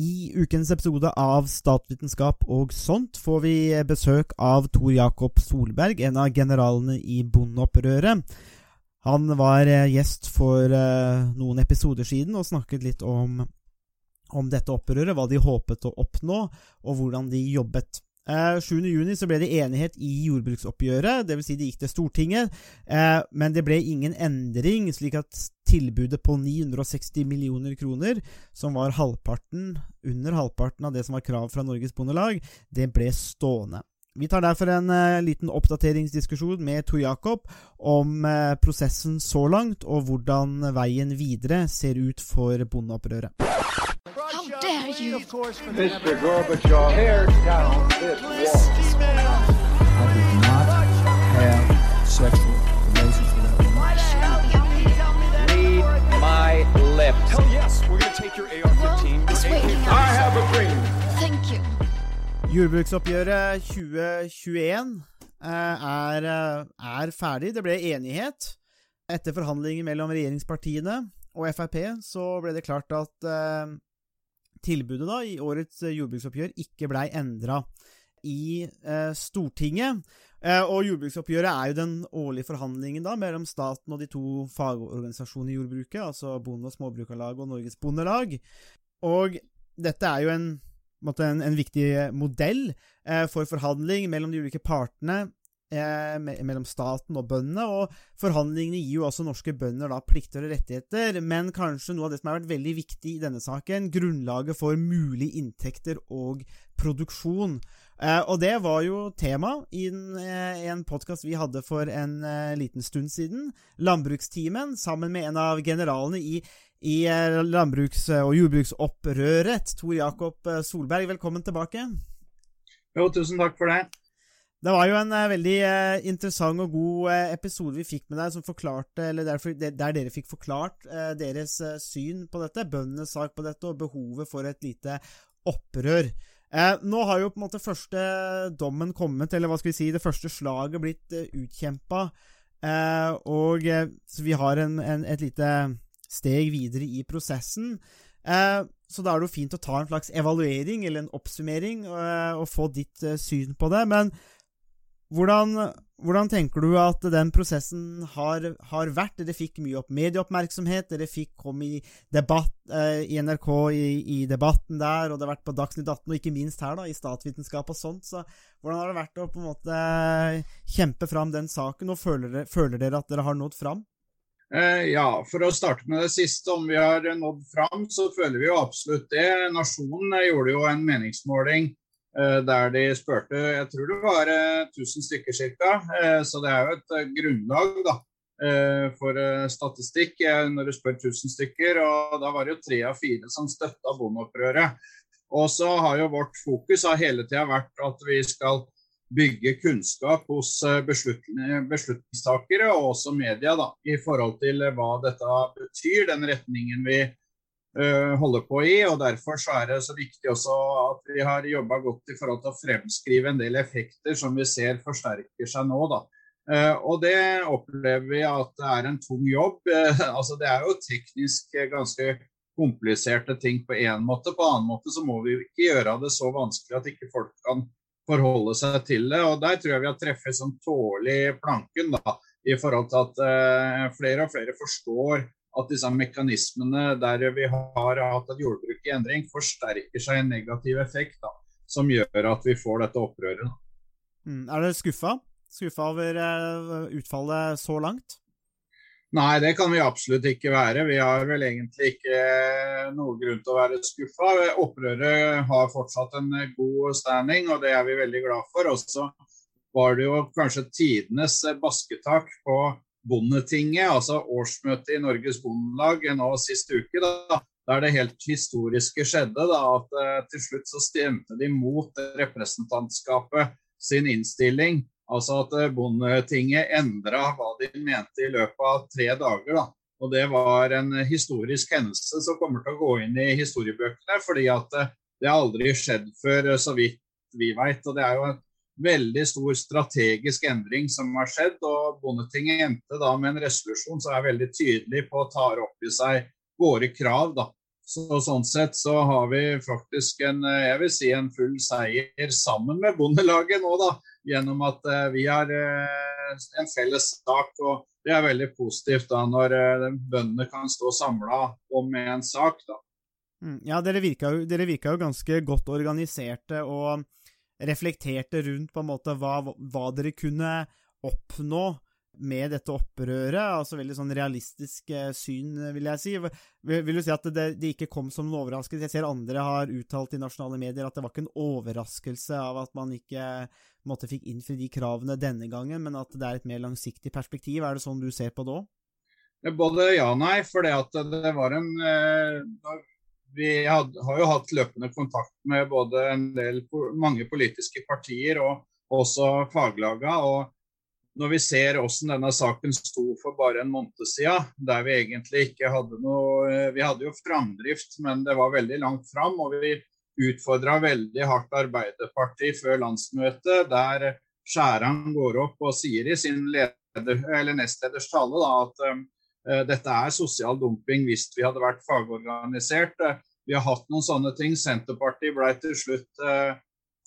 I ukens episode av Statsvitenskap og sånt får vi besøk av Tor Jakob Solberg, en av generalene i bondeopprøret. Han var eh, gjest for eh, noen episoder siden og snakket litt om, om dette opprøret, hva de håpet å oppnå, og hvordan de jobbet. 7.6 eh, så ble det enighet i jordbruksoppgjøret, dvs. Si det gikk til Stortinget, eh, men det ble ingen endring, slik at tilbudet på 960 millioner kroner, som var halvparten, under halvparten av det som var krav fra Norges Bondelag, det ble stående. Vi tar derfor en uh, liten oppdateringsdiskusjon med Tor Jakob om prosessen så langt, og hvordan veien videre ser ut for bondeopprøret. How dare you? Mr. Gorbachev, tear down this wall. I did not have sexual relations with that Read my lips. Hell yes, we're gonna take your AR-15. I have a dream. Thank you. Jordbruksoppgjøret 2021 eh, er, eh, er ferdig. Det ble enighet. Etter forhandlinger mellom regjeringspartiene og Frp så ble det klart at uh, tilbudet da, i årets eh, jordbruksoppgjør ikke blei endra i eh, Stortinget. Eh, og jordbruksoppgjøret er jo den årlige forhandlingen da mellom staten og de to fagorganisasjonene i jordbruket, altså Bonde- og Småbrukarlag og Norges Bondelag. Og dette er jo en, en, en viktig modell eh, for forhandling mellom de ulike partene eh, mellom staten og bøndene, og forhandlingene gir jo også norske bønder da plikter og rettigheter, men kanskje noe av det som har vært veldig viktig i denne saken, grunnlaget for mulige inntekter og produksjon. Eh, og det var jo tema i en, eh, en podkast vi hadde for en eh, liten stund siden, Landbrukstimen, sammen med en av generalene i i eh, landbruks- og jordbruksopprøret, Tor Jakob Solberg. Velkommen tilbake. Jo, tusen takk for det. Det var jo en uh, veldig uh, interessant og god uh, episode vi fikk med deg, som forklarte, eller der, der dere fikk forklart deres syn på dette, bøndenes sak på dette, og behovet for et lite opprør. nå har jo på en måte første dommen kommet, eller hva skal vi si, det første slaget blitt uh, utkjempa, og så vi har en, en, et lite steg videre i prosessen. så da er det jo fint å ta en slags evaluering, eller en oppsummering, og få ditt syn på det. Men hvordan, hvordan, tenker du at den prosessen har, har, vært? Dere fikk mye opp medieoppmerksomhet, dere fikk komme i debatt eh, i NRK i, i, debatten der, og det har vært på Dagsnytt 18, og ikke minst her, da, i statsvitenskap og sånt. Så hvordan har det vært å på en måte kjempe fram den saken, og føler dere, føler dere at dere har nådd fram? Eh, ja, for å starte med det siste, om vi har nådd fram, så føler vi jo absolutt det. Nasjonen gjorde jo en meningsmåling Eh, der de spurte Jeg tror det var 1000 eh, stykker ca. Eh, så det er jo et grunnlag da, for statistikk når du spør 1000 stykker. Og da var det jo tre av fire som støtta bondeopprøret. Og så har jo vårt fokus har hele tida vært at vi skal bygge kunnskap hos beslutningstakere og også media da, i forhold til hva dette betyr, den retningen vi Eh, holder på i. og Derfor så er det så viktig også at vi har jobba godt i forhold til å fremskrive en del effekter som vi ser forsterker seg nå. da. Uh, og det opplever vi at det er en tung jobb. Altså Det er jo teknisk ganske kompliserte ting på én måte. På en annen måte så må vi ikke gjøre det så vanskelig at ikke folk kan forholde seg til det. og Der tror jeg vi har treffet sånn tålig planken da, i forhold til at uh, flere og flere forstår at disse mekanismene der vi har hatt et jordbruk i endring, forsterker seg en negativ effekt da, som gjør at vi får dette opprøret. Mm. Er dere skuffa? Skuffa over uh, utfallet så langt? Nei, det kan vi absolutt ikke være. Vi har vel egentlig ikke eh, noe grunn til å være skuffa. Opprøret har fortsatt en eh, god standing, og det er vi veldig glad for. Også var det jo kanskje tidenes basketak på Bondetinget, altså årsmøtet i Norges Bondelag nå sist uke, da, der det helt historiske skjedde. Da, at uh, til slutt så stemte de mot representantskapet sin innstilling. Altså at uh, Bondetinget endra hva de mente i løpet av tre dager. da. Og Det var en historisk hendelse som kommer til å gå inn i historiebøkene. fordi at uh, det har aldri skjedd før, så vidt vi veit. Og det er jo et veldig stor strategisk endring som har skjedd. og Bondetinget endte da med en resolusjon som er veldig tydelig på å ta opp i seg våre krav da, Så Sånn sett så har vi faktisk en, jeg vil si en full seier sammen med Bondelaget nå, da. Gjennom at vi har en felles sak. og Det er veldig positivt da når bøndene kan stå samla om en sak. da. Mm, ja, dere virka, jo, dere virka jo ganske godt organiserte og reflekterte rundt på en måte hva, hva dere kunne oppnå med dette opprøret. altså Veldig sånn realistisk eh, syn, vil jeg si. Vil, du si at det, det, ikke kom som en overraskelse? Jeg ser andre har uttalt i nasjonale medier at det var ikke en overraskelse av at man ikke måtte fikk innfri de kravene denne gangen, men at det er et mer langsiktig perspektiv. Er det sånn du ser på det òg? Både ja og nei. For det at det var en eh, vi had, har jo hatt løpende kontakt med både en del, mange politiske partier og også faglaga. og når vi ser hvordan denne saken sto for bare en måned siden, der vi egentlig ikke hadde noe Vi hadde jo framdrift, men det var veldig langt fram. Og vi utfordra veldig hardt Arbeiderpartiet før landsmøtet, der Skjæran går opp og sier i sin leder, nestleders tale da, at uh, dette er sosial dumping hvis vi hadde vært fagorganisert. Vi har hatt noen sånne ting. Senterpartiet ble til slutt eh,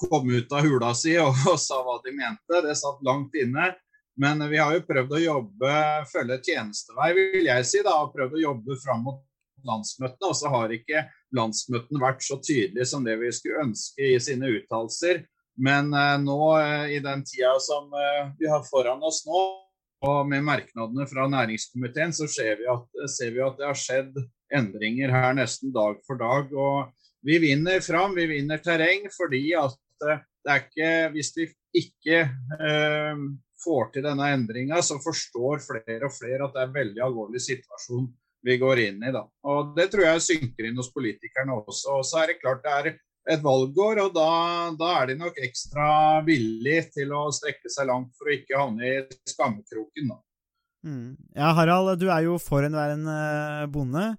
kom ut av hula si og, og, sa hva de mente. Det satt langt inne. Men vi har jo prøvd å jobbe, følge tjenestevei, vil jeg si. da, og Prøvd å jobbe fram mot landsmøtene. Og så har ikke landsmøtene vært så tydelige som det vi skulle ønske i sine uttalelser. Men eh, nå eh, i den tida som eh, vi har foran oss nå, og med merknadene fra næringskomiteen, så ser vi, at, ser vi at det har skjedd endringer her nesten dag for dag. Og vi vinner fram, vi vinner terreng fordi at eh, det er ikke Hvis vi ikke eh, får til denne endringa, så forstår flere og flere at det er en veldig alvorlig situasjon vi går inn i. da. Og Det tror jeg synker inn hos politikerne også. Og så er det klart det er et valgår, og da, da er de nok ekstra villige til å strekke seg langt for å ikke havne i skammekroken. da. Mm. Ja, Harald, du er jo forhenværende bonde.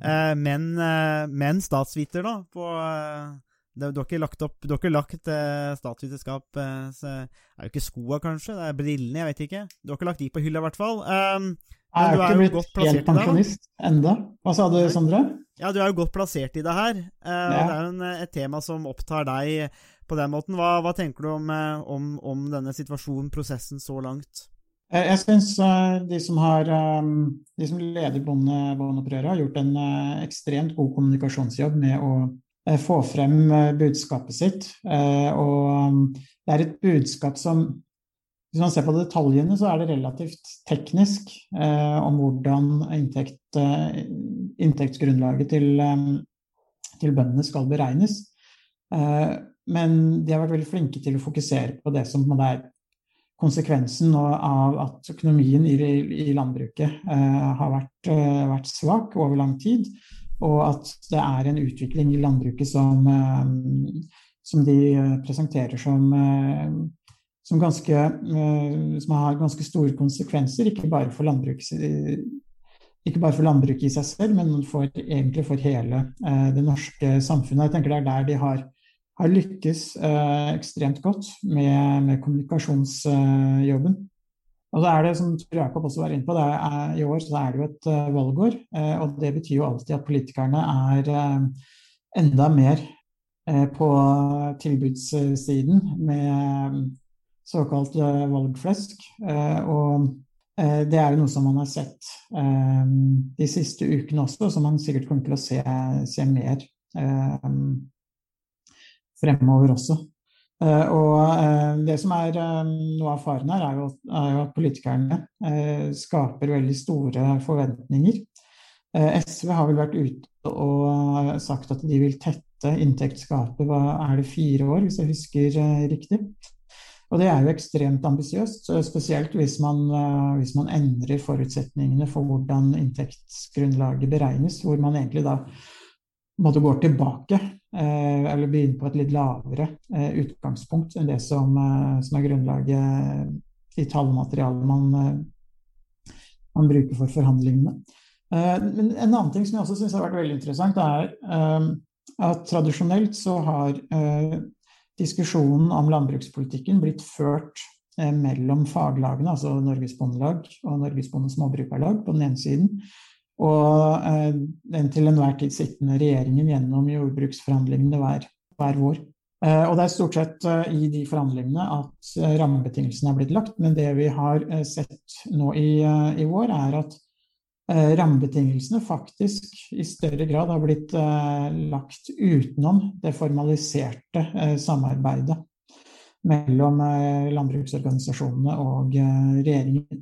Eh, men, eh, men, statsviter, da. På, eh, du har ikke lagt opp Du har ikke lagt eh, statsvitenskap så, Det er jo ikke skoa, kanskje. Det er brillene, jeg vet ikke. Du har ikke lagt de på hylla, i hvert fall. Um, jeg er jo ikke blitt helt pensjonist enda. Hva sa du, Sondre? Ja, du er jo godt plassert i det her. Uh, ja. Det er jo en, et tema som opptar deg på den måten. Hva, hva tenker du om, om, om, denne situasjonen, prosessen, så langt? Jeg syns uh, de, som eh, de som leder bondeopprøret, har gjort en uh, ekstremt god kommunikasjonsjobb med å få frem budskapet sitt. Og det er et budskap som Hvis man ser på detaljene, så er det relativt teknisk om hvordan inntekt, inntektsgrunnlaget til, til bøndene skal beregnes. Men de har vært veldig flinke til å fokusere på det som er konsekvensen av at økonomien i, i landbruket eh, har vært, eh, vært, svak over lang tid, og at det er en utvikling i landbruket som, eh, som de presenterer som, eh, som, ganske, eh, som, har ganske store konsekvenser, ikke bare for landbruket ikke i seg selv, men for, egentlig for hele eh, det norske samfunnet. Jeg tenker Det er der de har har lykkes eh, ekstremt godt med, med kommunikasjonsjobben. Og så er det, som Jakob også var inne på, er, i år så er det jo et valgår. Og det betyr jo alltid at politikerne er enda mer på tilbudssiden med såkalt valgflesk. og det er jo noe som man har sett de siste ukene også, som man sikkert kommer til å se, se mer fremover også. Og det som er noe av faren her, er jo, er jo at politikerne skaper veldig store forventninger. SV har vel vært ute og sagt at de vil tette inntektsgapet hva er det fire år, hvis jeg husker riktig. Og det er jo ekstremt ambisiøst, spesielt hvis man, hvis man endrer forutsetningene for hvordan inntektsgrunnlaget beregnes, hvor man egentlig da måtte gå tilbake Eh, eller begynne på et litt lavere eh, utgangspunkt enn det som, eh, som er grunnlaget i tallmaterialet man, man, bruker for forhandlingene. Men en annen ting som jeg også syns har vært veldig interessant, er at tradisjonelt så har diskusjonen om landbrukspolitikken blitt ført mellom faglagene, altså Norges Bondelag og Norges Bonde- og Småbrukarlag på den ene siden, og den til enhver tid sittende regjeringen gjennom jordbruksforhandlingene hver, hver vår. Og det er stort sett i de forhandlingene at rammebetingelsene er blitt lagt, men det vi har sett nå i, i vår, er at Eh, rammebetingelsene faktisk i større grad har blitt eh, lagt utenom det formaliserte eh, samarbeidet mellom landbruksorganisasjonene og regjeringen.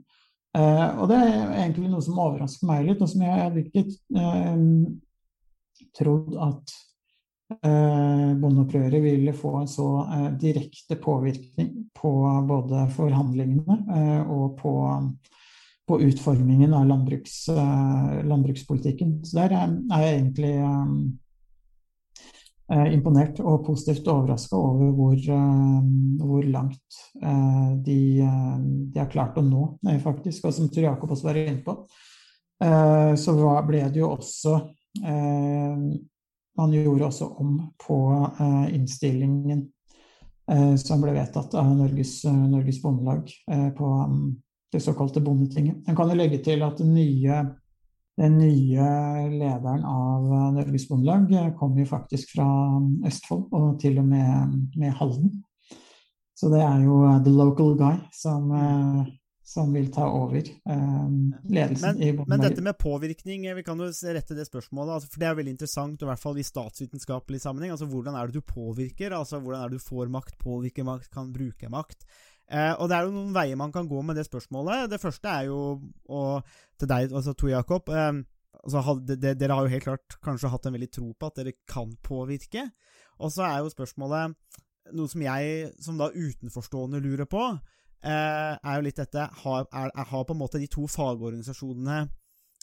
Og det er egentlig noe som overrasker meg litt, og som jeg hadde ikke trodd at bondeopprøret ville få en så direkte påvirkning på både forhandlingene og på på utformingen av landbruks, uh, landbrukspolitikken. Så der er jeg egentlig um, imponert og positivt overraska over hvor, hvor langt de, de, har klart å nå, faktisk. Og som Tor Jakob også var inne på, så ble det jo også Man gjorde også om på innstillingen som ble vedtatt av Norges, Norges Bondelag på det såkalte Bondetinget. En kan jo legge til at den nye, den nye lederen av Norges Bondelag kom jo faktisk fra Østfold, og til og med, med Halden. Så det er jo the local guy som, som vil ta over eh, ledelsen men, i Bondelaget. Men dette med påvirkning, vi kan jo rette det spørsmålet. Altså, for Det er veldig interessant, i hvert fall i statsvitenskapelig sammenheng. altså Hvordan er det du påvirker? altså Hvordan er det du får makt, påvirker makt, kan bruke makt? Eh, og det er jo noen veier man kan gå med det spørsmålet. Det første er jo og til deg, altså Tor Jakob. Eh, altså, de, de, dere har jo helt klart kanskje hatt en veldig tro på at dere kan påvirke. Og så er jo spørsmålet noe som jeg som da utenforstående lurer på, eh, er jo litt dette har, er, har på en måte de to fagorganisasjonene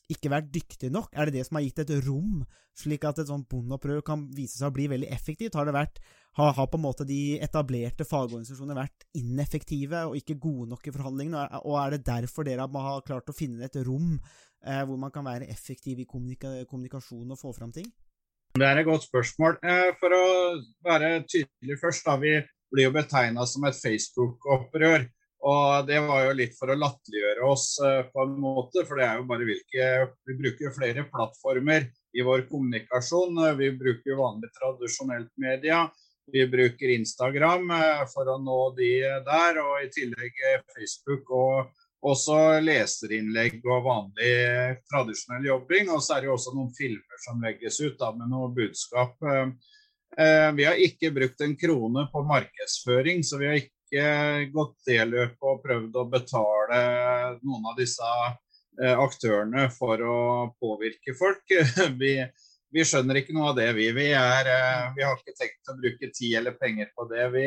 ikke vært dyktig nok? Er det det som har gitt et rom, slik at et sånt bondeopprør kan vise seg å bli veldig effektivt? Har vært har, har, på en måte de etablerte fagorganisasjonene vært ineffektive og ikke gode nok i forhandlingene? Og er det derfor dere har klart å finne et rom eh, hvor man kan være effektiv i kommunika kommunikasjon og få fram ting? Det er et godt spørsmål. Eh, for å være tydelig først, da, vi blir jo betegna som et Facebook-opprør. Og det var jo litt for å latterliggjøre oss uh, på en måte, for det er jo bare hvilke Vi bruker flere plattformer i vår kommunikasjon. Vi bruker vanlig tradisjonelt media. Vi bruker Instagram uh, for å nå de der, og i tillegg Facebook og også leserinnlegg og vanlig tradisjonell jobbing. Og så er det jo også noen filmer som legges ut da, med noe budskap. Vi har ikke brukt en krone på markedsføring, så vi har ikke ikke gått det løpet og prøvd å betale noen av disse eh, aktørene for å påvirke folk. Vi, vi skjønner ikke noe av det, vi. Vi, er, eh, vi, har ikke tenkt å bruke tid eller penger på det. Vi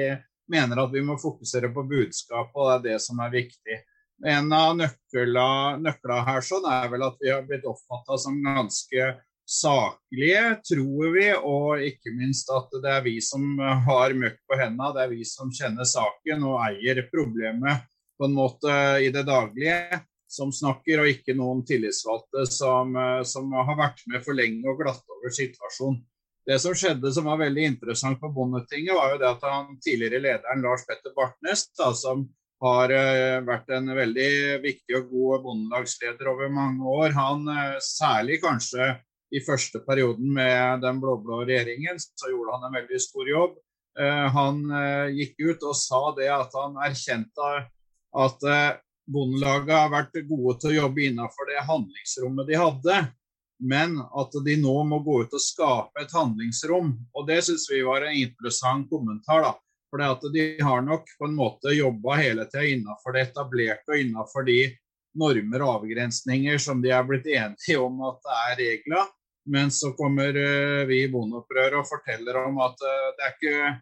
mener at vi må fokusere på budskapet, og det er det som er viktig. En av nøklene her sånn er vel at vi har blitt oppfatta som ganske saklige, tror vi, og ikke minst at det er vi som har møkk på hendene. Det er vi som kjenner saken og eier problemet på en måte i det daglige, som snakker, og ikke noen tillitsvalgte som, som har vært med for lenge og glatt over situasjonen. Det som skjedde som var veldig interessant på Bondetinget, var jo det at han tidligere lederen Lars Petter Bartnes, da, som har uh, vært en veldig viktig og god bondelagsleder over mange år, han uh, særlig kanskje i første perioden med den blå-blå regjeringen, så gjorde han en veldig stor jobb. Eh, han eh, gikk ut og sa det at han erkjente at eh, Bondelaget har vært gode til å jobbe innenfor det handlingsrommet de hadde, men at de nå må gå ut og skape et handlingsrom. Og Det syns vi var en interessant kommentar. da. For De har nok på en måte jobba hele tida innenfor det etablerte og innenfor de normer og avgrensninger som de er blitt enige om at det er regler. Men så kommer uh, vi i Bondeopprøret og forteller om at uh, det, er ikke,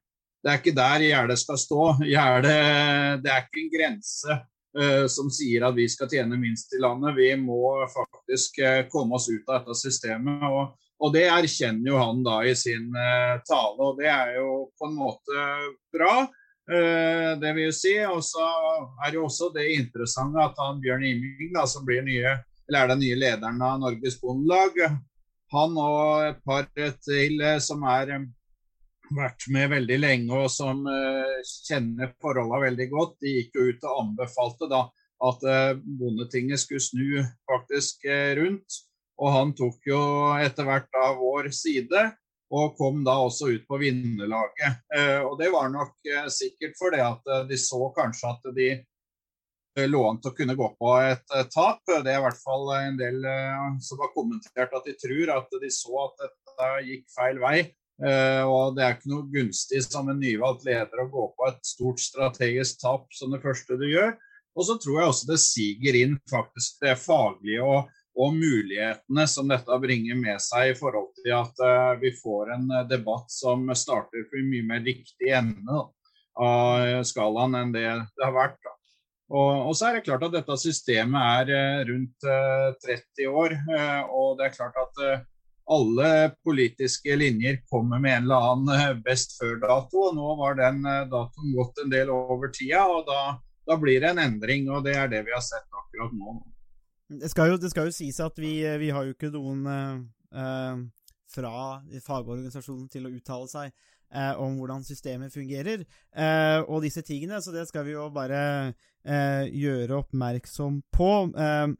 det, er ikke, der gjerdet skal stå. Gjerdet, det er ikke en grense uh, som sier at vi skal tjene minst i landet. Vi må faktisk komme oss ut av dette systemet. Og, og, det erkjenner jo han da i sin tale, og det er jo på en måte bra. det vil si. Og så er det jo også det interessante at han Bjørn Iming, da, som blir nye, eller er den nye lederen av Norges Bondelag, han og et par til eh, som har eh, vært med veldig lenge og som uh, kjenner forholdene veldig godt, de gikk jo ut og anbefalte da at Bondetinget skulle snu faktisk rundt Og han tok jo etter hvert da vår side, og kom da også ut på vinnerlaget. Og det var nok sikkert fordi at de så kanskje at de lå an til å kunne gå på et tap. Det er i hvert fall en del som har kommentert at de tror at de så at dette gikk feil vei. Og det er ikke noe gunstig som en nyvalgt leder å gå på et stort strategisk tap som det første du gjør. Og så tror jeg også det siger inn faktisk det faglige og og mulighetene som dette bringer med seg i forhold til at vi får en debatt som starter for mye mer riktig ende av skalaen enn det det har vært. Og, og, så er det klart at dette systemet er uh, rundt 30 år, og det er klart at alle politiske linjer kommer med en eller annen best før-dato, og nå var den datoen gått en del over tida, og da, da blir det en endring, og det er det vi har sett akkurat nå. Det skal jo, det skal jo sies at vi, vi, har jo ikke noen eh, fra fagorganisasjonen til å uttale seg eh, om hvordan systemet fungerer, eh, og disse tingene, så det skal vi jo bare eh, gjøre oppmerksom på. Eh,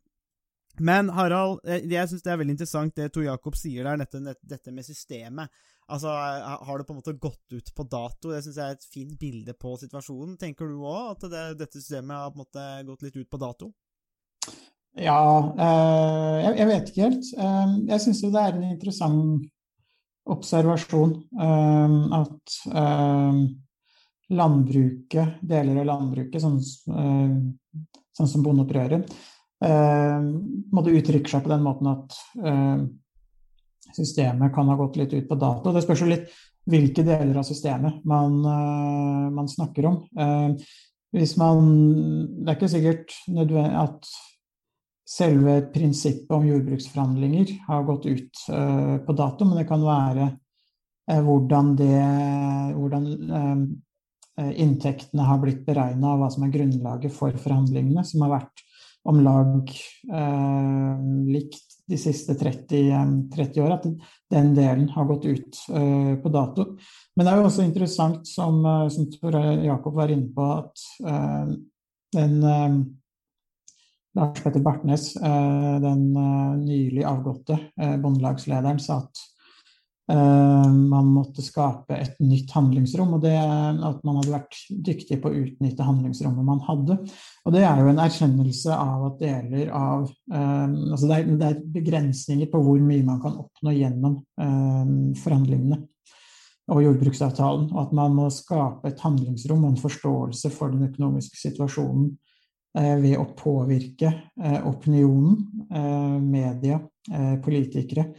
men Harald, eh, jeg syns det er veldig interessant det Tor Jakob sier der, dette, dette, med systemet. Altså, Har det på en måte gått ut på dato? Det syns jeg er et fint bilde på situasjonen. Tenker du òg at det, dette systemet har på en måte gått litt ut på dato? Ja, eh, jeg, jeg, vet ikke helt. Eh, jeg syns jo det er en interessant observasjon eh, at landbruket, deler av landbruket, sånn, sånn som bondeopprøret, måtte uttrykke seg på den måten at systemet kan ha gått litt ut på dato. Det spørs jo litt hvilke deler av systemet man, man snakker om. Hvis man, det er ikke sikkert at selve prinsippet om jordbruksforhandlinger har gått ut på dato, men det kan være hvordan, det, hvordan inntektene har blitt beregna, og hva som er grunnlaget for forhandlingene, som har vært om lag likt de siste 30, 30 år, at den delen har gått ut på dato. Men det er jo også interessant, som, som Tor Jakob var inne på, at den Lars Petter Bartnes, eh, den eh, nylig avgåtte eh, bondelagslederen, sa at man måtte skape et nytt handlingsrom, og det at man hadde vært dyktig på å utnytte handlingsrommet man hadde. Og det er jo en erkjennelse av at deler av Altså det er, det er begrensninger på hvor mye man kan oppnå gjennom forhandlingene og jordbruksavtalen, og at man må skape et handlingsrom og en forståelse for den økonomiske situasjonen uh, ved å påvirke uh, opinionen, uh, media, politikere,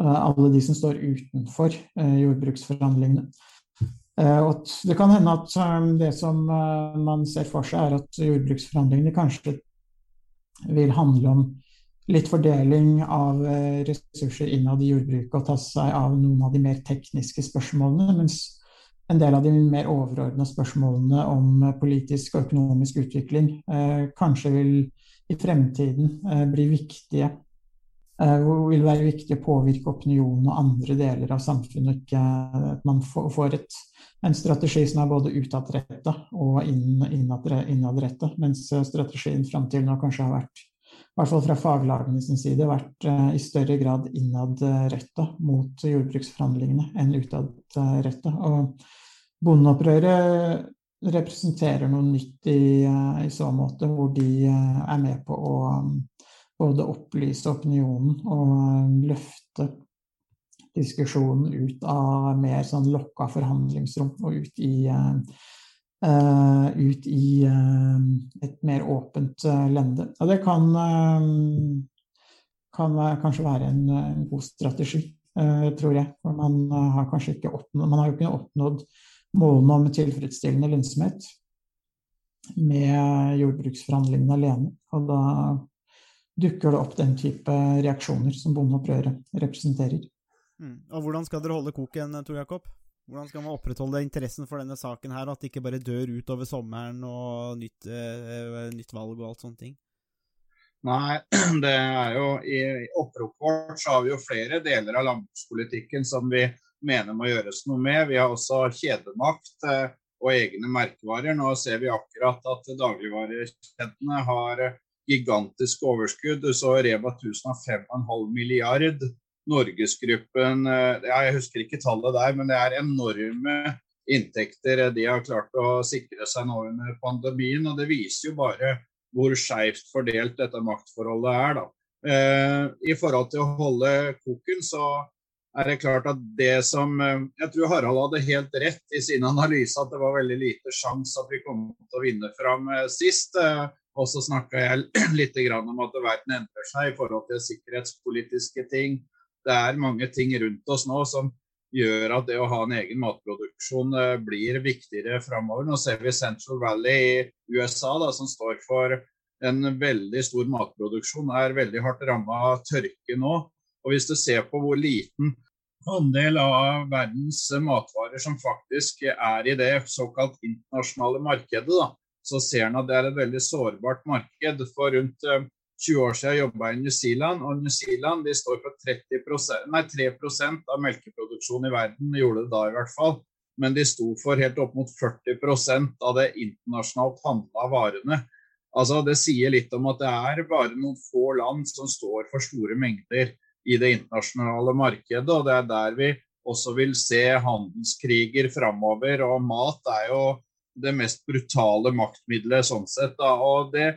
alle de som står utenfor jordbruksforhandlingene. Og det kan hende at det som man ser for seg, er at jordbruksforhandlingene kanskje vil handle om litt fordeling av ressurser innad i jordbruket og ta seg av noen av de mer tekniske spørsmålene, mens en del av de mer overordna spørsmålene om politisk og økonomisk utvikling eh, kanskje vil i fremtiden eh, bli viktige. Eh, vil være viktig å påvirke opinionen og andre deler av samfunnet. Ikke at man får et, en strategi som er både utadrettet og innadrettet. Mens strategien fram til nå kanskje har vært, i hvert fall fra faglagene sin side, vært eh, i større grad innadretta mot jordbruksforhandlingene enn utadretta. Bondeopprøret representerer noe nytt i, eh, i, så måte, hvor de eh, er med på å både opplyse opinionen og um, løfte diskusjonen ut av mer sånn lokka forhandlingsrom og ut i, uh, ut i uh, et mer åpent uh, lende. Og det kan, kan kanskje være en, en god strategi, tror jeg. For man har kanskje ikke oppnådd, man har jo ikke oppnådd målene om tilfredsstillende lønnsomhet med jordbruksforhandlingene alene. Og da dukker det opp den type reaksjoner som bondeopprøret representerer. Mm. Og Hvordan skal dere holde koken, Tor Jakob? Hvordan skal man opprettholde interessen for denne saken her, at det ikke bare dør ut over sommeren og nytt, eh, nytt valg og alt sånne ting? Nei, det er jo i oppropet vårt så har vi jo flere deler av landbrukspolitikken som vi mener må gjøres noe med. Vi har også kjedemakt eh, og egne merkevarer. Nå ser vi akkurat at dagligvarekjedene har gigantisk overskudd. Du så Rema 1000 har 5,5 milliard. Norgesgruppen Jeg husker ikke tallet der, men det er enorme inntekter de har klart å sikre seg nå under pandemien. og Det viser jo bare hvor skeivt fordelt dette maktforholdet er. da. Eh, I forhold til å holde koken, så er det klart at det som eh, Jeg tror Harald hadde helt rett i sin analyse at det var veldig lite sjanse at vi kom til å vinne fram eh, sist. Eh, og så snakka jeg litt om at verden endrer seg i forhold til sikkerhetspolitiske ting. Det er mange ting rundt oss nå som gjør at det å ha en egen matproduksjon blir viktigere framover. Nå ser vi Central Valley i USA, da, som står for en veldig stor matproduksjon, er veldig hardt ramma av tørke nå. Og hvis du ser på hvor liten andel av verdens matvarer som faktisk er i det såkalt internasjonale markedet, da, så ser en at det er et veldig sårbart marked. For rundt 20 eh, år siden jobba jeg i New Zealand, og New Zealand de står for 30%, nei, 3% av melkeproduksjonen i verden, gjorde det da i hvert fall. Men de sto for helt opp mot 40% av det internasjonalt handla varene. Altså, det sier litt om at det er bare noen få land som står for store mengder i det internasjonale markedet. og Det er der vi også vil se handelskriger framover. Og mat er jo det mest brutale maktmiddelet sånn sett. Da. og det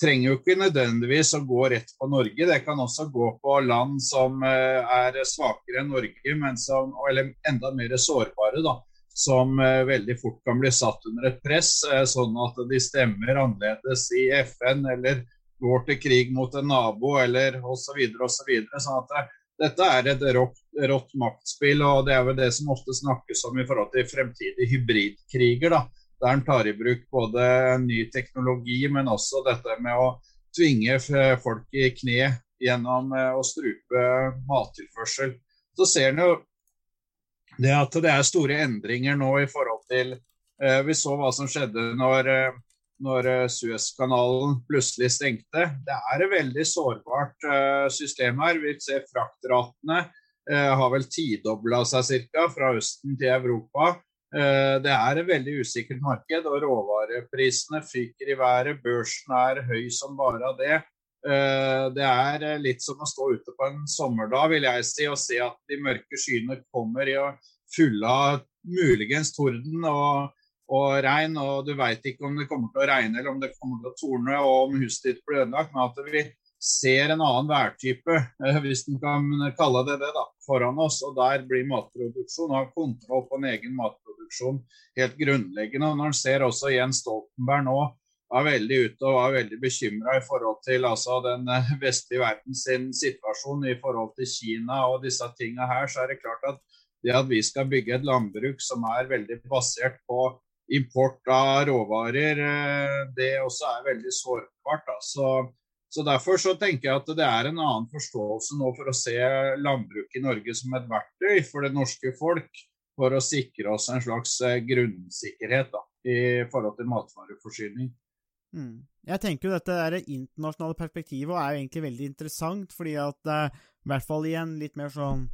trenger jo ikke nødvendigvis å gå rett på Norge. Det kan også gå på land som eh, er svakere enn Norge, som, eller enda mer sårbare. da, Som eh, veldig fort kan bli satt under et press, eh, sånn at de stemmer annerledes i FN eller går til krig mot en nabo eller osv. osv. Så sånn at dette er et rått, rått, maktspill, og det er vel det som ofte snakkes om i forhold til fremtidige hybridkriger. da, Der en tar i bruk både ny teknologi, men også dette med å tvinge folk i kne gjennom eh, å strupe mattilførsel. Så ser en jo det at det er store endringer nå i forhold til eh, Vi så hva som skjedde når eh, når eh, Suezkanalen plutselig stengte. Det er et veldig sårbart eh, system her. Vi ser fraktratene eh, har vel tidobla seg ca. fra Østen til Europa. Det er et veldig usikkert marked, og råvareprisene fyker i været. Børsen er høy som bare det. Det er litt som å stå ute på en sommerdag, vil jeg si, og se at de mørke skyene kommer i å fulle av muligens torden. og og regn, og du veit ikke om det kommer til å regne eller om det kommer til å torne og om huset ditt blir ødelagt. Men at vi ser en annen værtype, eh, hvis en kan kalle det det, da, foran oss. Og der blir matproduksjon, og kontroll på en egen matproduksjon helt grunnleggende. Og når en ser også Jens Stoltenberg nå var veldig ute og var veldig bekymra i forhold til altså, den eh, vestlige verden sin situasjon i forhold til Kina og disse tinga her, så er det klart at det at vi skal bygge et landbruk som er veldig basert på import av råvarer, eh, det også er veldig sårbart. Så, så, Derfor så tenker jeg at det er en annen forståelse nå for å se landbruket i Norge som et verktøy for det norske folk, for å sikre oss en slags eh, grunnsikkerhet da, i forhold til matvareforsyning. Mm. Jeg tenker jo dette er det internasjonale perspektivet er jo egentlig veldig interessant, fordi at uh, i hvert fall i en litt mer sånn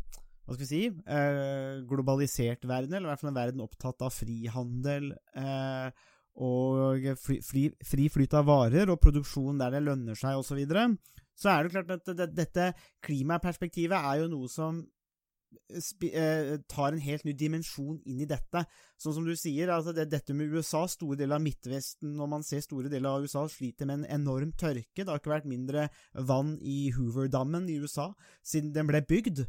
hva skal vi si, eh, globalisert verden, eller i hvert fall en verden opptatt av frihandel eh, og fri, fri, fri, flyt av varer og produksjon der det lønner seg osv., så, videre, så er det klart at det, dette klimaperspektivet er jo noe som eh, tar en helt ny dimensjon inn i dette. Sånn som du sier, altså det, dette med USA, store deler av Midtvesten, når man ser store deler av USA sliter med en enorm tørke. Det har ikke vært mindre vann i Hoover-dammen i USA siden den ble bygd.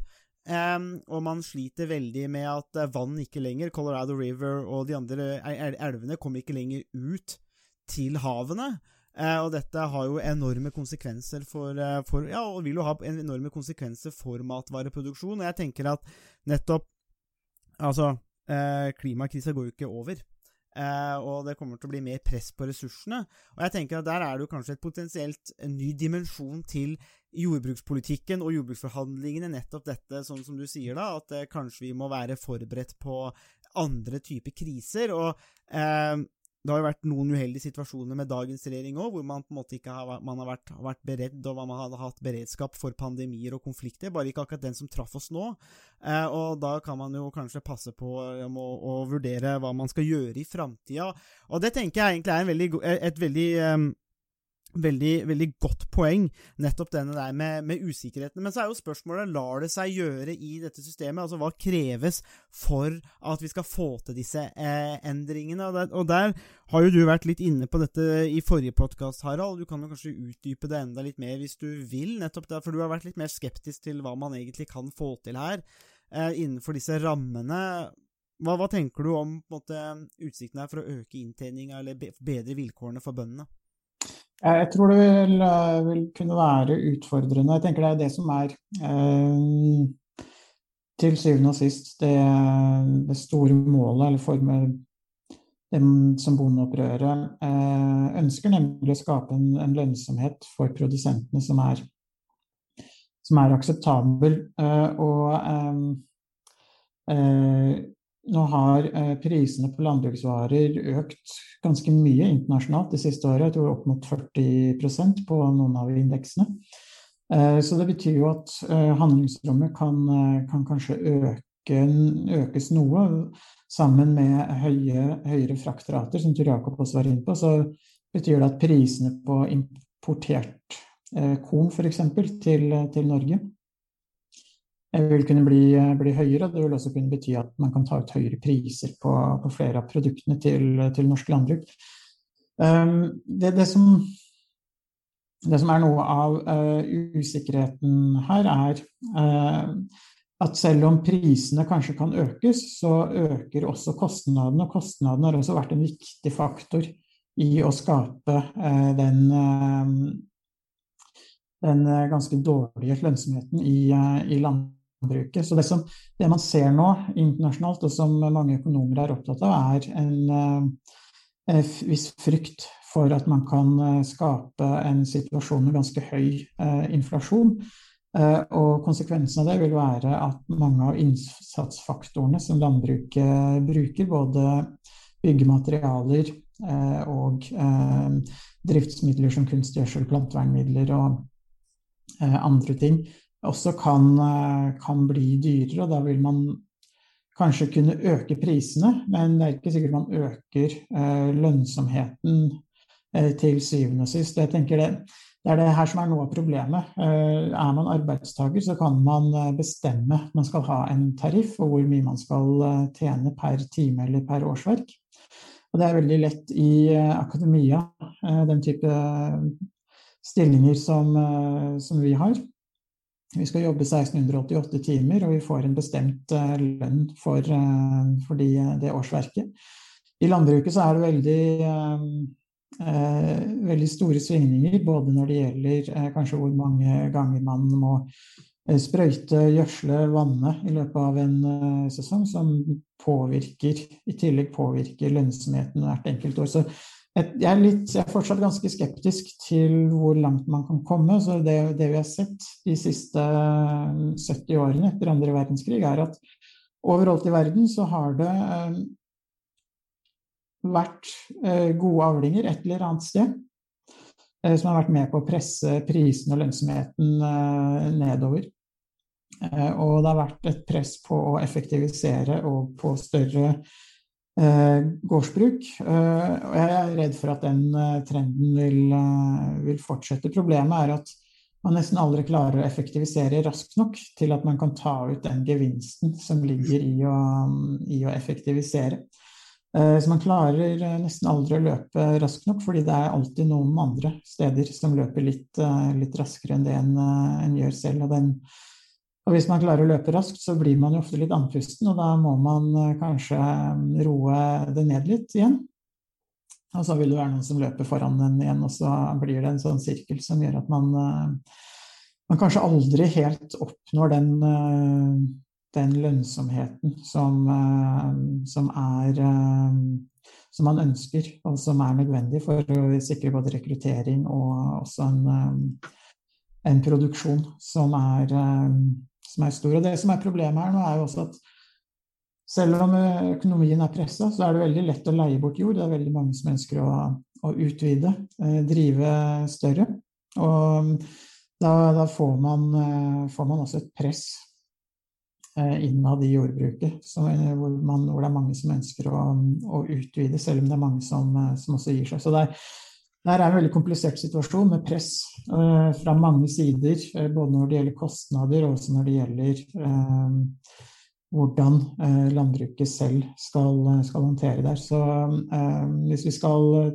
Um, og man sliter veldig med at uh, vann ikke lenger, Colorado River og de andre elvene, kommer ikke lenger ut til havene. Uh, og dette har jo enorme konsekvenser for, uh, for, Ja, og vil jo ha enorme konsekvenser for matvareproduksjon. Og jeg tenker at nettopp Altså, klimakrisa går jo ikke over. og det kommer til å bli mer press på ressursene. Og jeg tenker at der er det jo kanskje et potensielt en ny dimensjon til jordbrukspolitikken og jordbruksforhandlingene nettopp dette, sånn som du sier, da, at eh, kanskje vi må være forberedt på andre typer kriser. og eh, det har jo vært noen uheldige situasjoner med dagens regjering òg, hvor man på en måte ikke har, har, vært, vært beredd og man har hatt beredskap for pandemier og konflikter, bare ikke akkurat den som traff oss nå. Eh, og da kan man jo kanskje passe på um, å, vurdere hva man skal gjøre i framtida. Og det tenker jeg egentlig er veldig, et veldig um, Veldig, veldig godt poeng, nettopp denne der med, med, usikkerheten. Men så er jo spørsmålet lar det seg gjøre i dette systemet? Altså hva kreves for at vi skal få til disse eh, endringene? Og der, og der, har jo du vært litt inne på dette i forrige podkast, Harald. Du kan jo kanskje utdype det enda litt mer hvis du vil, nettopp der, for du har vært litt mer skeptisk til hva man egentlig kan få til her eh, innenfor disse rammene. Hva, hva, tenker du om måte, utsiktene her for å øke inntjeninga eller bedre vilkårene for bøndene? Jeg tror det vil, eh, vil, kunne være utfordrende. Jeg tenker det er det som er eh, til syvende og sist det, det store målet, eller formen dem som bondeopprøret eh, ønsker, nemlig å skape en, en, lønnsomhet for produsentene som er, som er akseptabel. Eh, og eh, eh, nå har eh, prisene på landbruksvarer økt ganske mye internasjonalt de siste året. Jeg tror opp mot 40% på noen av indeksene. Eh, så det betyr jo at eh, handlingsrommet kan, kan kanskje øke, økes noe. Sammen med høye, høyere fraktrater, som Tur Jakob også var inne på, så betyr det at prisene på importert korn f.eks. Til, til Norge vil kunne bli, bli, høyere. Det vil også kunne bety at man kan ta ut høyere priser på, på flere av produktene til, til norsk landbruk. Um, det, det, som, det, som, er noe av uh, usikkerheten her, er uh, at selv om prisene kanskje kan økes, så øker også kostnadene. Og kostnadene har også vært en viktig faktor i å skape uh, den den ganske dårlige lønnsomheten i, i landbruket landbruket. Så det, som, det, man ser nå internasjonalt, og som mange økonomer er opptatt av, er en eh, viss frykt for at man kan eh, skape en situasjon med ganske høy eh, inflasjon. Eh, og konsekvensen av det vil være at mange av innsatsfaktorene som landbruket bruker, både byggematerialer eh, og eh, driftsmidler som kunstgjødsel, plantevernmidler og andre ting, også kan, eh, kan, bli dyrere. og Da vil man kanskje kunne øke prisene, men det er ikke sikkert man øker eh, lønnsomheten eh, til syvende og sist. Jeg tenker det, det er det her som er noe av problemet. Er man arbeidstaker, så kan man bestemme at man skal ha en tariff, og hvor mye man skal tjene per time eller per årsverk. Og det er veldig lett i akademia, den type stillinger som, som vi har. Vi skal jobbe 1688 timer, og vi får en bestemt uh, lønn for, uh, for de, det årsverket. I landbruket så er det veldig, uh, veldig store svingninger, både når det gjelder kanskje hvor mange ganger man må sprøyte, gjødsle, vanne i løpet av en sesong, som påvirker, i tillegg påvirker lønnsomheten hvert enkelt år. Så jeg er, litt, jeg er, fortsatt ganske skeptisk til hvor langt man kan komme. så Det, det vi har sett de siste 70 årene etter andre verdenskrig, er at overalt i verden så har det eh, vært eh, gode avlinger et eller annet sted. Eh, som har vært med på å presse prisen og lønnsomheten eh, nedover. Eh, og det har vært et press på å effektivisere og på større Eh, gårdsbruk. Eh, og jeg er redd for at den eh, trenden vil, vil, fortsette. Problemet er at man nesten aldri klarer å effektivisere raskt nok til at man kan ta ut den gevinsten som ligger i å, i å effektivisere. Så man klarer nesten aldri å løpe raskt nok, fordi det er alltid noen andre steder som løper litt, litt raskere enn det en, en gjør selv. Og den, og hvis man klarer å løpe raskt, så blir man jo ofte litt andpusten, og da må man eh, kanskje eh, roe det ned litt igjen. Og så vil det være noen som løper foran den igjen, og så blir det en sånn sirkel som gjør at man, eh, man kanskje aldri helt oppnår den, den lønnsomheten som, som, er som man ønsker, og som er nødvendig for å sikre både rekruttering og også en, en produksjon som er som er stor. Og det som er problemet her nå, er jo også at selv om økonomien er pressa, så er det veldig lett å leie bort jord. Det er veldig mange som ønsker å, å utvide, eh, drive større. Og da, da får, man, eh, får, man, også et press eh, innad i jordbruket, som, hvor, man, hvor, det er mange som ønsker å, å, utvide, selv om det er mange som, som også gir seg. Så det er, det er en veldig komplisert situasjon med press eh, fra mange sider. Uh, både når det gjelder kostnader og også når det gjelder eh, hvordan landbruket selv skal, skal, håndtere det. Så hvis vi skal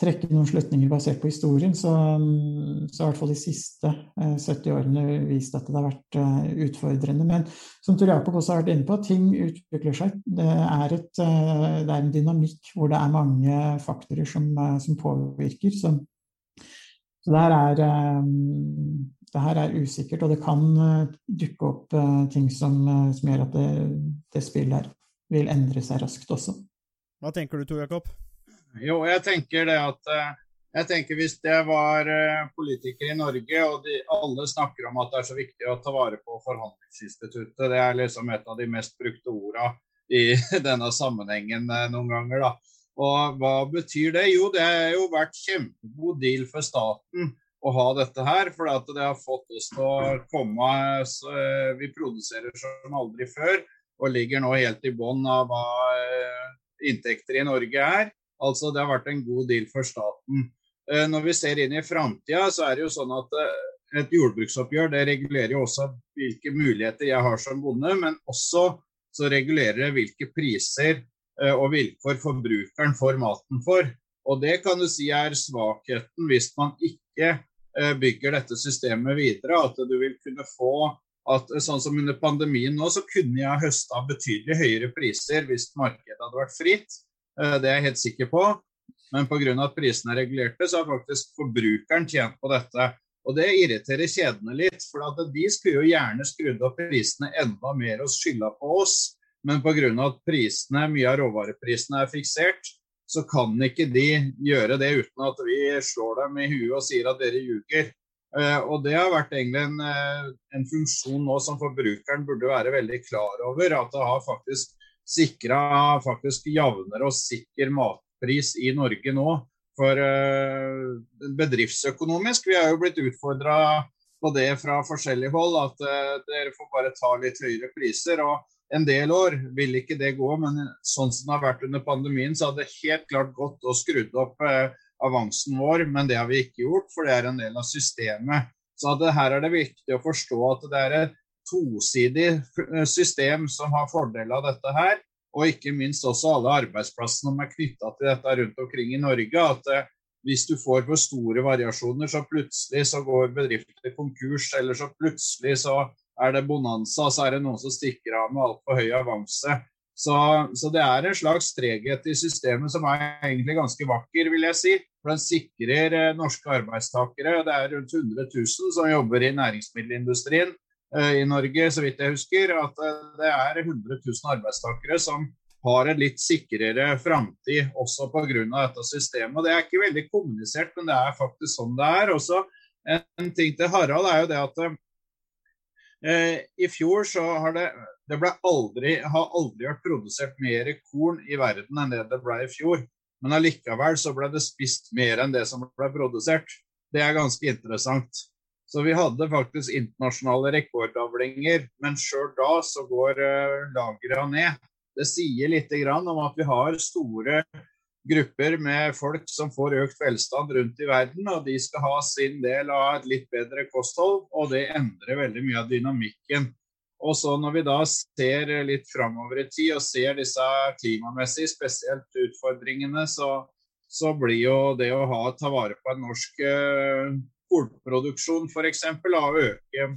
trekke noen slutninger basert på historien, så, har i hvert fall de siste 70 eh, årene vist at det har vært eh, utfordrende. Men som Tor Jakob også har vært inne på, ting utvikler seg. Det er, et, eh, det er en dynamikk hvor det er mange faktorer som, som påvirker. Så, så det, her er, det her er usikkert, og det kan dukke opp ting som, som gjør at det, det spillet her vil endre seg raskt også. Hva tenker du, Tor Jakob? Jo, jeg tenker det at eh, jeg tenker Hvis det var eh, politikere i Norge, og de, alle snakker om at det er så viktig å ta vare på forhandlingsinstituttet, det er liksom et av de mest brukte orda i denne sammenhengen eh, noen ganger. da. Og hva betyr det? Jo, det har jo vært kjempegod deal for staten å ha dette her. For det har fått oss til å komme Vi produserer som aldri før og ligger nå helt i bånn av hva inntekter i Norge er. Altså det har vært en god deal for staten. Eh, når vi ser inn i framtida, så er det jo sånn at eh, et jordbruksoppgjør det regulerer jo også hvilke muligheter jeg har som bonde, men også så regulerer det hvilke priser eh, og vilkår forbrukeren får maten for. Og Det kan du si er svakheten hvis man ikke bygger dette systemet videre. At du vil kunne få at sånn som under pandemien nå, så kunne jeg høsta betydelig høyere priser hvis markedet hadde vært fritt. Eh, det er jeg helt sikker på. Men pga. at prisene er regulerte, så har faktisk forbrukeren tjent på dette. Og det irriterer kjedene litt. For de skulle jo gjerne skrudd opp prisene enda mer og skylda på oss. Men pga. at prisene, mye av råvareprisene er fiksert, så kan ikke de gjøre det uten at vi slår dem i huet og sier at dere ljuger. Uh, og det har vært egentlig en, uh, en, funksjon nå som forbrukeren burde være veldig klar over. At det har faktisk sikra faktisk jevnere og sikker matpris i Norge nå. For uh, bedriftsøkonomisk, vi er jo blitt utfordra på det fra forskjellig hold, at uh, dere får bare ta litt høyere priser. og En del år vil ikke det gå, men sånn som det har vært under pandemien, så hadde det helt klart gått og skrudd opp uh, avansen vår, men det har vi ikke gjort, for det er en del av systemet. Så her er det viktig å forstå at det er et tosidig eh, system som har fordel av dette her. Og ikke minst også alle arbeidsplassene som er knytta til dette rundt omkring i Norge. At eh, hvis du får for store variasjoner, så plutselig så går bedrifter konkurs, eller så plutselig så er det bonanza, så er det noen som stikker av med altfor høy avanse. Så, så, det er en slags treghet i systemet som er egentlig ganske vakker, vil jeg si. For den sikrer eh, norske arbeidstakere. Det er rundt 100 000 som jobber i næringsmiddelindustrien. Eh, i Norge, så vidt jeg husker, at eh, det er 100 000 arbeidstakere som har en litt sikrere framtid også pga. dette systemet. Det er ikke veldig kommunisert, men det er faktisk sånn det er. Også en ting til Harald er jo det at eh, i fjor så har det det ble aldri, har aldri vært produsert mer korn i verden enn det det ble i fjor. Men allikevel så ble det spist mer enn det som ble produsert. Det er ganske interessant. Så vi hadde faktisk internasjonale rekordavlinger, men sjøl da så går uh, lagrene ned. Det sier litt om at vi har store grupper med folk som får økt velstand rundt i verden, og de skal ha sin del av et litt bedre kosthold, og det endrer veldig mye av dynamikken. Og så Når vi da ser litt framover i tid og ser disse klimamessige spesielt utfordringene, så, så blir jo det å ha, ta vare på en norsk uh, kornproduksjon f.eks. Øke,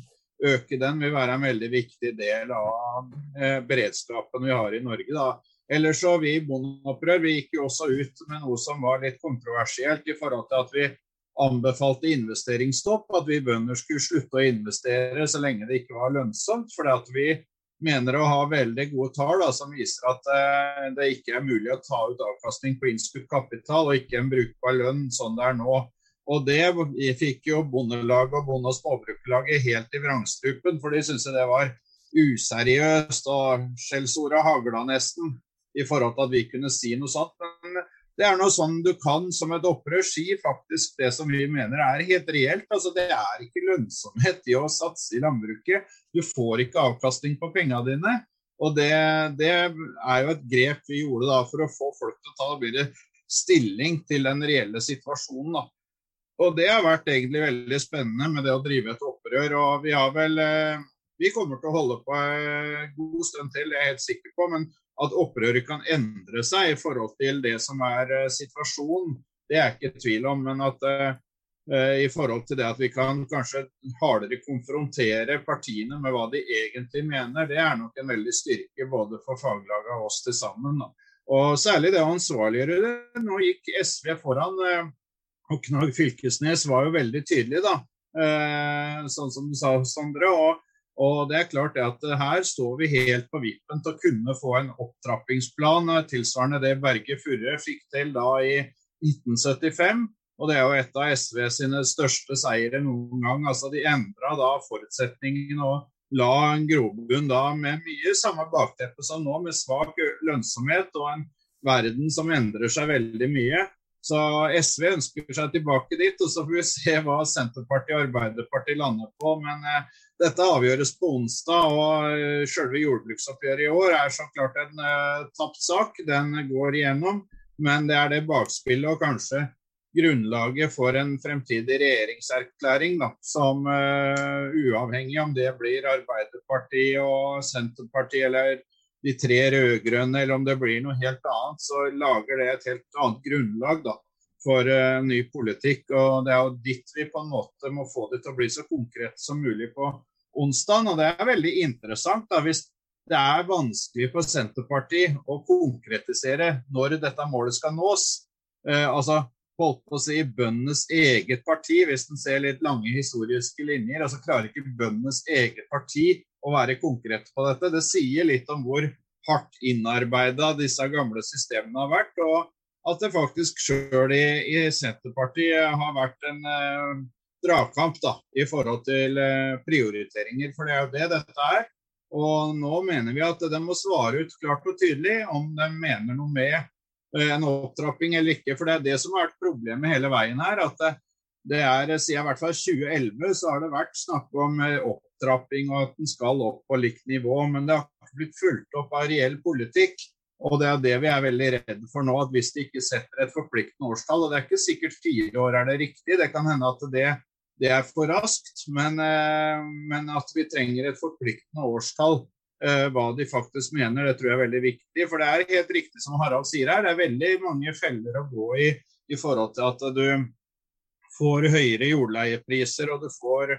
øke den vil være en veldig viktig del av eh, beredskapen vi har i Norge. da. Ellers så Vi i Bondeopprør vi gikk jo også ut med noe som var litt kontroversielt i forhold til at vi anbefalte investeringsstopp. At vi bønder skulle slutte å investere så lenge det ikke var lønnsomt. fordi vi mener å ha veldig gode tall som viser at eh, det ikke er mulig å ta ut avkastning på innskutt kapital og ikke en brukbar lønn sånn det er nå. Og det fikk jo Bondelaget og Bonde- og småbrukerlaget helt i vrangstrupen, for de syntes det var useriøst og skjellsorda hagla nesten i forhold til at vi kunne si noe sånt. Men det er noe sånn du kan som et opprør si faktisk det som vi mener er helt reelt. Altså Det er ikke lønnsomhet i å satse i landbruket. Du får ikke avkastning på pengene dine. Og det, det, er jo et grep vi gjorde da for å få folk til å ta bedre stilling til den reelle situasjonen. da. Og Det har vært egentlig veldig spennende med det å drive et opprør. og Vi har vel, eh, vi kommer til å holde på en god stund til, det er jeg helt sikker på. Men at opprøret kan endre seg i forhold til det som er eh, situasjonen, det er ikke tvil om. Men at i forhold til det at vi kan kanskje hardere konfrontere partiene med hva de egentlig mener, det er nok en veldig styrke både for faglaget og oss til sammen. Og særlig det å ansvarliggjøre det. Nå gikk SV foran. Og Knag Fylkesnes var jo veldig tydelig, da, eh, sånn som du sa, Sondre. Og, og, det er klart det at her står vi helt på vippen til å kunne få en opptrappingsplan eh, tilsvarende det Berge Furre fikk til da i 1975. Og det er jo et av SV sine største seire noen gang. Altså De endra da forutsetningene og la en grobunn da med mye samme bakteppe som nå, med svak lønnsomhet og en verden som endrer seg veldig mye. Så SV ønsker seg tilbake dit, og så får vi se hva Senterpartiet og Arbeiderpartiet lander på. Men eh, dette avgjøres på onsdag, og eh, selve jordbruksoppgjøret i år er så klart en eh, tapt sak. Den går igjennom, men det er det bakspillet og kanskje grunnlaget for en fremtidig regjeringserklæring da, som uh, uavhengig om det blir Arbeiderpartiet og Senterpartiet eller de tre rød-grønne, eller om det blir noe helt annet, så lager det et helt annet grunnlag da, for uh, ny politikk. og Det er jo dit vi på en måte må få det til å bli så konkret som mulig på onsdag. Og det er veldig interessant da, hvis det er vanskelig for Senterpartiet å konkretisere når dette målet skal nås. Uh, altså holdt på å si bøndenes eget parti, hvis en ser litt lange historiske linjer. altså Klarer ikke bøndenes eget parti å være konkrete på dette. Det sier litt om hvor hardt innarbeida disse gamle systemene har vært. Og at det faktisk sjøl i, i, Senterpartiet har vært en eh, dragkamp da, i forhold til eh, prioriteringer. For det er jo det dette er. Og nå mener vi at de må svare ut klart og tydelig om de mener noe med eh, en opptrapping eller ikke. For det er det som har vært problemet hele veien her. at det, det er, Siden i hvert fall 2011 så har det vært snakk om eh, opptrapping og at den skal opp på likt nivå. Men det har ikke blitt fulgt opp av reell politikk. Og det er det vi er veldig redde for nå, at hvis de ikke setter et forpliktende årstall Og det er ikke sikkert fire år er det riktig, det kan hende at det, det er for raskt. Men, eh, men, at vi trenger et forpliktende årstall, eh, hva de faktisk mener, det tror jeg er veldig viktig. For det er helt riktig som Harald sier her, det er veldig mange feller å gå i i forhold til at du får høyere jordleiepriser og du får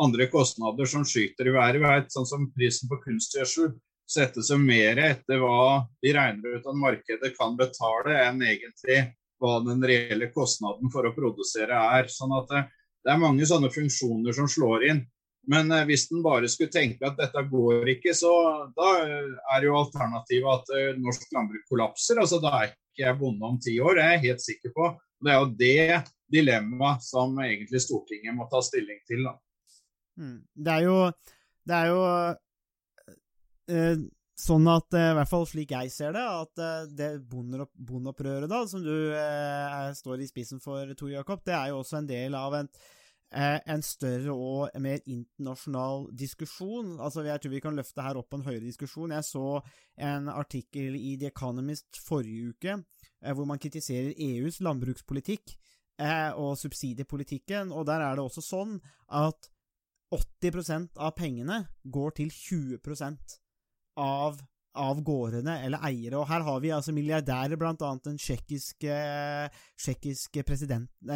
andre kostnader som skyter i været. Vet, sånn som prisen på kunstgjødsel settes jo mer etter hva de regner ut at markedet kan betale, enn egentlig hva den reelle kostnaden for å produsere er. Sånn at det, det er mange sånne funksjoner som slår inn. Men eh, hvis den bare skulle tenke at dette går ikke, så da er jo alternativet at eh, norsk landbruk kollapser. altså Da er ikke jeg bonde om ti år, det er jeg helt sikker på. Det er jo det dilemmaet som egentlig Stortinget må ta stilling til. da. Mm. Det er jo Det er jo eh, sånn at, eh, i hvert fall slik jeg ser det, at eh, det bondeopprøret da, som du eh, står i spissen for, Tor Jakob, det er jo også en del av en, eh, en større og mer internasjonal diskusjon. Altså, Jeg tror vi kan løfte her opp en høyere diskusjon. Jeg så en artikkel i The Economist forrige uke eh, hvor man kritiserer EUs landbrukspolitikk og subsidiepolitikken, og der er det også sånn at 80% av pengene går til 20 av, av gårdene eller eiere. Og her har vi altså milliardærer, blant annet den tsjekkiske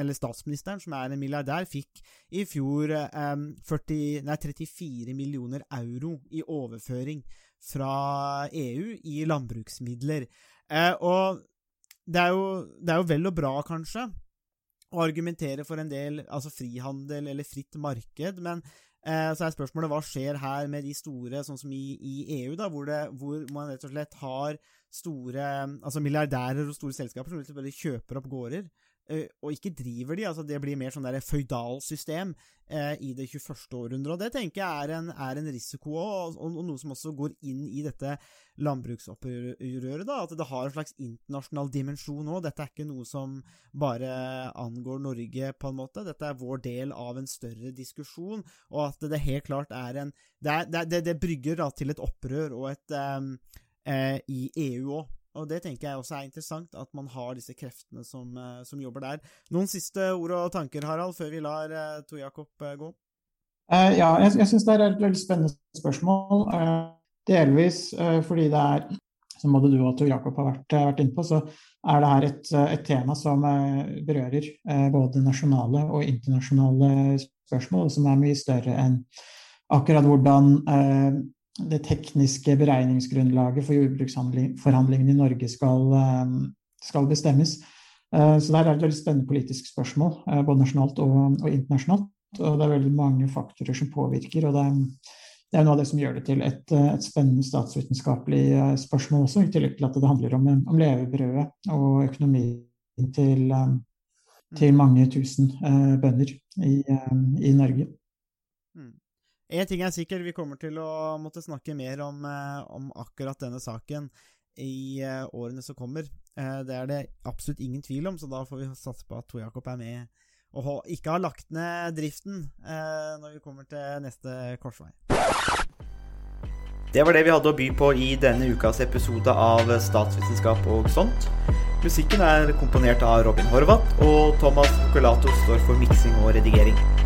eller statsministeren, som er en milliardær, fikk i fjor eh, 40, nei, 34 millioner euro i overføring fra EU i landbruksmidler. Eh, og det er, jo, det er jo vel og bra, kanskje, å argumentere for en del altså frihandel eller fritt marked, men så er spørsmålet hva skjer her med de store, sånn som i, i EU, da, hvor, det, hvor, man rett og slett har store altså milliardærer og store selskaper som kjøper opp gårder, eh, og ikke driver de. altså Det blir mer sånn føydalsystem eh, i det 21. århundret. og Det tenker jeg er en, er en risiko, og, og, og, noe som også går inn i dette landbruksopprøret. da, At det har en slags internasjonal dimensjon òg. Dette er ikke noe som bare angår Norge, på en måte. Dette er vår del av en større diskusjon, og at det helt klart er en Det, er, det, det brygger da til et opprør og et um, eh, i EU òg. Og det tenker jeg også er interessant, at man har disse kreftene som, som jobber der. Noen siste ord og tanker, Harald, før vi lar Tor Jakob gå? Uh, ja, jeg, jeg syns det er et veldig spennende spørsmål. Delvis fordi det er, som både du og Tor Jakob har vært, vært inne på, så er det her et, et tema som berører både nasjonale og internasjonale spørsmål, som er mye større enn akkurat hvordan det tekniske beregningsgrunnlaget for jordbruksforhandlingene i Norge skal, skal bestemmes. Så det er et veldig spennende politisk spørsmål, både nasjonalt og, og internasjonalt og det er veldig mange faktorer som påvirker. og det er, det er noe av det som gjør det til et, et, spennende statsvitenskapelig eh, spørsmål også, i tillegg til at det handler om, om levebrødet og økonomien til, eh, til mange tusen bønder i, i Norge. En ting er sikkert, vi kommer til å måtte snakke mer om, om akkurat denne saken i årene som kommer. det er det absolutt ingen tvil om, så da får vi satse på at Tor Jakob er med og ikke har lagt ned driften eh, når vi kommer til neste korsvei. Det var det vi hadde å by på i denne ukas episode av Statsvitenskap og sånt. Musikken er komponert av Robin Horvath, og Thomas Colato står for miksing og redigering.